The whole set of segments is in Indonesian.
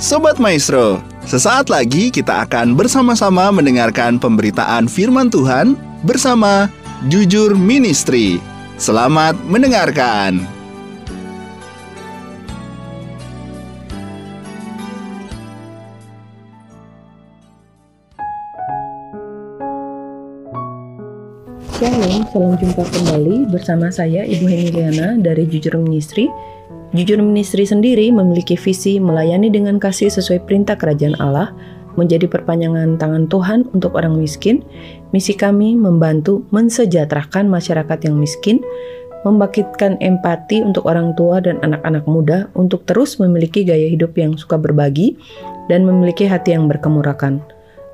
Sobat Maestro, sesaat lagi kita akan bersama-sama mendengarkan pemberitaan firman Tuhan bersama Jujur Ministry. Selamat mendengarkan. Shalom, salam jumpa kembali bersama saya Ibu Heniliana dari Jujur Ministry Jujur Ministry sendiri memiliki visi melayani dengan kasih sesuai perintah kerajaan Allah, menjadi perpanjangan tangan Tuhan untuk orang miskin. Misi kami membantu mensejahterakan masyarakat yang miskin, membangkitkan empati untuk orang tua dan anak-anak muda untuk terus memiliki gaya hidup yang suka berbagi dan memiliki hati yang berkemurakan.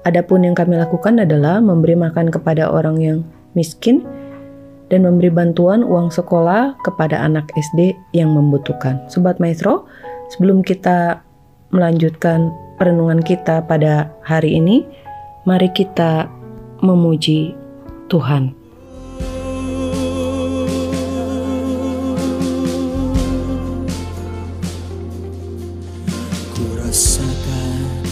Adapun yang kami lakukan adalah memberi makan kepada orang yang miskin, dan memberi bantuan uang sekolah kepada anak SD yang membutuhkan. Sobat Maestro, sebelum kita melanjutkan perenungan kita pada hari ini, mari kita memuji Tuhan. Ku rasakan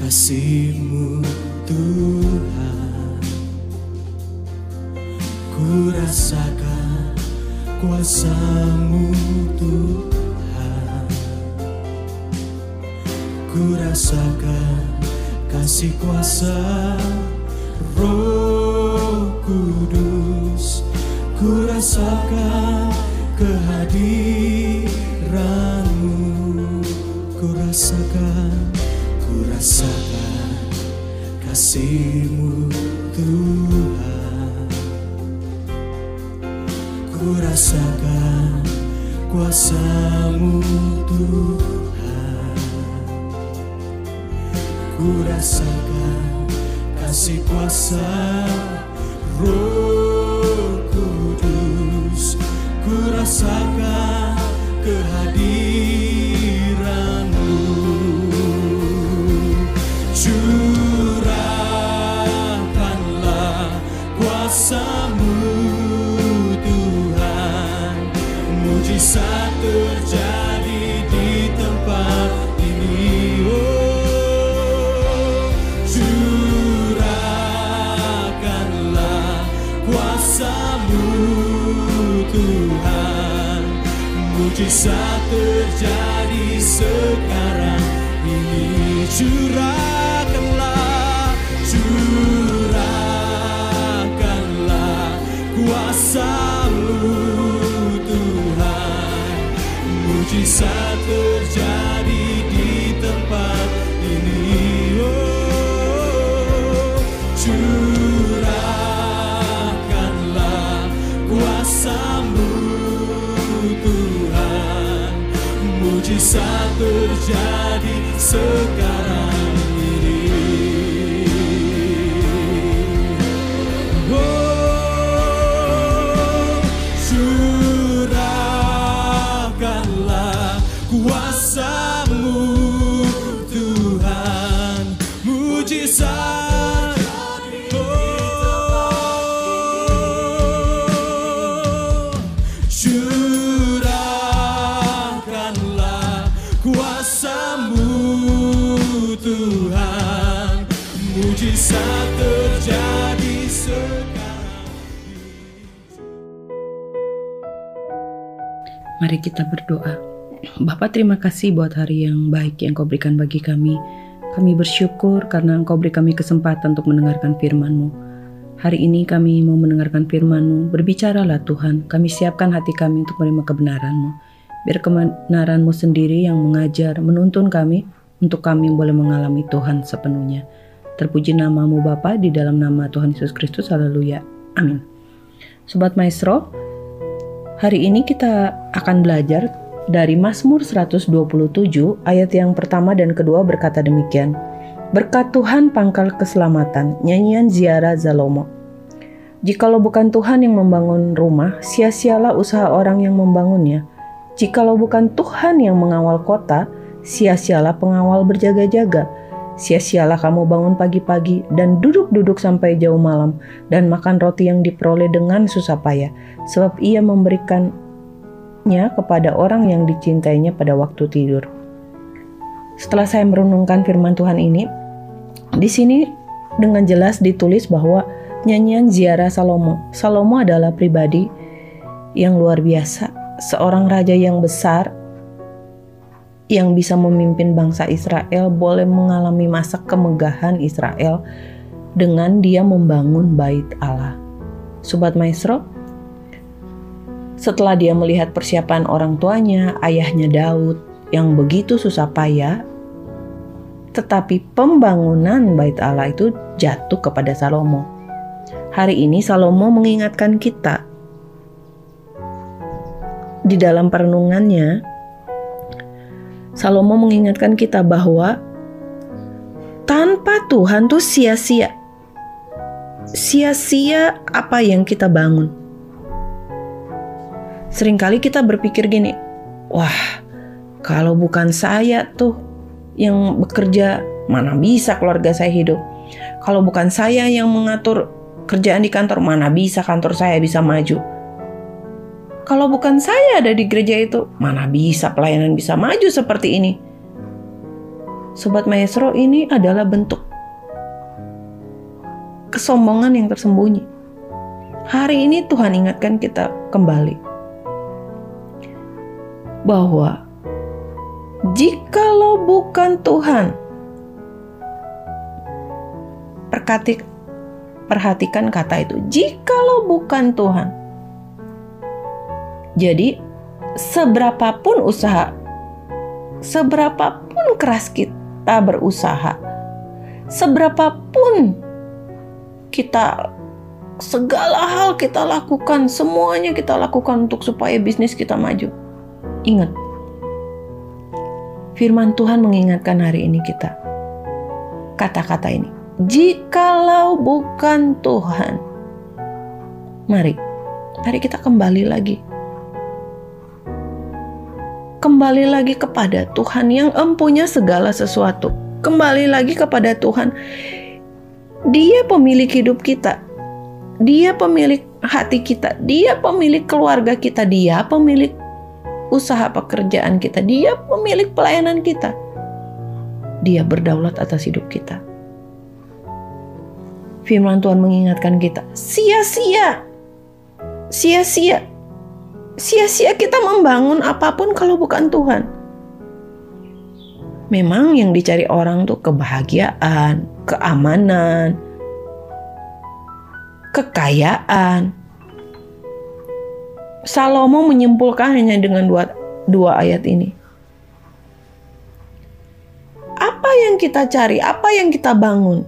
kasihmu Tuhan Ku rasakan kuasamu Tuhan. Ku rasakan kasih kuasa Roh Kudus. Ku rasakan kehadiranmu. Ku rasakan, ku rasakan kasihmu Ku rasakan kuasamu Tuhan. Ku rasakan kasih kuasa Roh Kudus. Ku rasakan kehadiranmu mujizat terjadi sekarang. Ini curahkanlah curahkanlah kuasamu mujizat terjadi mujizat terjadi sekarang Mari kita berdoa. Bapak terima kasih buat hari yang baik yang kau berikan bagi kami. Kami bersyukur karena engkau beri kami kesempatan untuk mendengarkan firman-Mu. Hari ini kami mau mendengarkan firman-Mu. Berbicaralah Tuhan, kami siapkan hati kami untuk menerima kebenaran-Mu. Biar kebenaran-Mu sendiri yang mengajar, menuntun kami, untuk kami boleh mengalami Tuhan sepenuhnya. Terpuji namamu Bapa di dalam nama Tuhan Yesus Kristus. Haleluya. Amin. Sobat Maestro, hari ini kita akan belajar dari Mazmur 127 ayat yang pertama dan kedua berkata demikian. Berkat Tuhan pangkal keselamatan, nyanyian ziarah Zalomo. Jikalau bukan Tuhan yang membangun rumah, sia-sialah usaha orang yang membangunnya. Jikalau bukan Tuhan yang mengawal kota, sia-sialah pengawal berjaga-jaga. Sia-sialah kamu bangun pagi-pagi dan duduk-duduk sampai jauh malam dan makan roti yang diperoleh dengan susah payah, sebab ia memberikannya kepada orang yang dicintainya pada waktu tidur. Setelah saya merenungkan firman Tuhan ini, di sini dengan jelas ditulis bahwa nyanyian ziarah Salomo. Salomo adalah pribadi yang luar biasa, seorang raja yang besar yang bisa memimpin bangsa Israel boleh mengalami masa kemegahan Israel dengan dia membangun bait Allah. Sobat Maestro, setelah dia melihat persiapan orang tuanya, ayahnya Daud yang begitu susah payah, tetapi pembangunan bait Allah itu jatuh kepada Salomo. Hari ini Salomo mengingatkan kita di dalam perenungannya Salomo mengingatkan kita bahwa tanpa Tuhan tuh sia-sia. Sia-sia apa yang kita bangun. Seringkali kita berpikir gini, wah kalau bukan saya tuh yang bekerja, mana bisa keluarga saya hidup. Kalau bukan saya yang mengatur kerjaan di kantor, mana bisa kantor saya bisa maju kalau bukan saya ada di gereja itu, mana bisa pelayanan bisa maju seperti ini? Sobat Maestro ini adalah bentuk kesombongan yang tersembunyi. Hari ini Tuhan ingatkan kita kembali bahwa jikalau bukan Tuhan, perhatikan kata itu, jikalau bukan Tuhan, jadi, seberapapun usaha, seberapapun keras kita berusaha, seberapapun kita segala hal kita lakukan, semuanya kita lakukan untuk supaya bisnis kita maju. Ingat, firman Tuhan mengingatkan hari ini kita. Kata-kata ini, jikalau bukan Tuhan, mari, mari kita kembali lagi kembali lagi kepada Tuhan yang empunya segala sesuatu. Kembali lagi kepada Tuhan. Dia pemilik hidup kita. Dia pemilik hati kita. Dia pemilik keluarga kita. Dia pemilik usaha pekerjaan kita. Dia pemilik pelayanan kita. Dia berdaulat atas hidup kita. Firman Tuhan mengingatkan kita, sia-sia. Sia-sia sia-sia kita membangun apa pun kalau bukan Tuhan. Memang yang dicari orang tuh kebahagiaan, keamanan, kekayaan. Salomo menyimpulkan hanya dengan dua, dua ayat ini. Apa yang kita cari, apa yang kita bangun?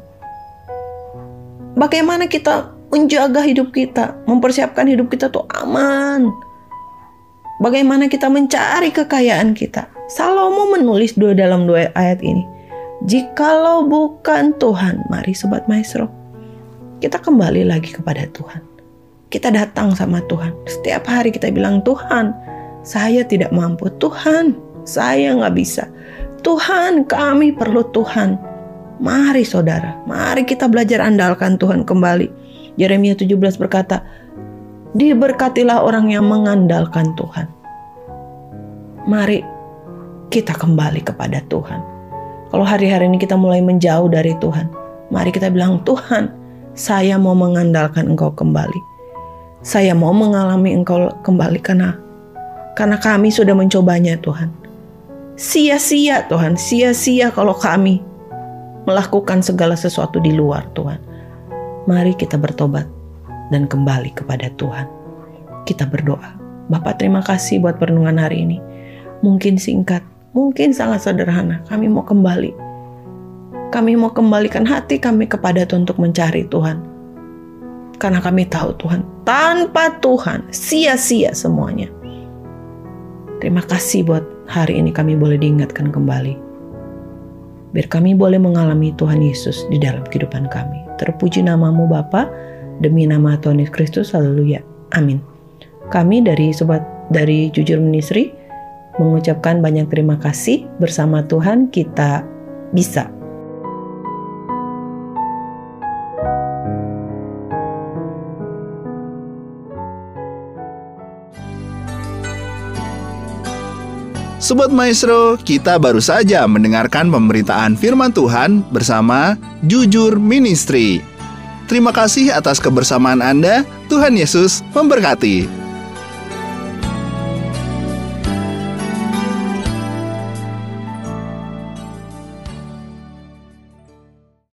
Bagaimana kita menjaga hidup kita, mempersiapkan hidup kita tuh aman, Bagaimana kita mencari kekayaan kita? Salomo menulis dua dalam dua ayat ini. Jikalau bukan Tuhan, mari sobat maestro, kita kembali lagi kepada Tuhan. Kita datang sama Tuhan. Setiap hari kita bilang, Tuhan, saya tidak mampu. Tuhan, saya nggak bisa. Tuhan, kami perlu Tuhan. Mari saudara, mari kita belajar andalkan Tuhan kembali. Yeremia 17 berkata, Diberkatilah orang yang mengandalkan Tuhan. Mari kita kembali kepada Tuhan. Kalau hari-hari ini kita mulai menjauh dari Tuhan, mari kita bilang, Tuhan, saya mau mengandalkan Engkau kembali. Saya mau mengalami Engkau kembali karena karena kami sudah mencobanya Tuhan. Sia-sia Tuhan, sia-sia kalau kami melakukan segala sesuatu di luar Tuhan. Mari kita bertobat dan kembali kepada Tuhan. Kita berdoa. Bapak terima kasih buat perenungan hari ini. Mungkin singkat, mungkin sangat sederhana. Kami mau kembali. Kami mau kembalikan hati kami kepada Tuhan untuk mencari Tuhan. Karena kami tahu Tuhan, tanpa Tuhan sia-sia semuanya. Terima kasih buat hari ini kami boleh diingatkan kembali. Biar kami boleh mengalami Tuhan Yesus di dalam kehidupan kami. Terpuji namamu Bapak, Demi nama Tuhan Yesus Kristus, haleluya. Amin. Kami dari Sobat dari Jujur Ministry mengucapkan banyak terima kasih bersama Tuhan kita bisa Sobat Maestro, kita baru saja mendengarkan pemberitaan firman Tuhan bersama Jujur Ministry. Terima kasih atas kebersamaan Anda. Tuhan Yesus memberkati.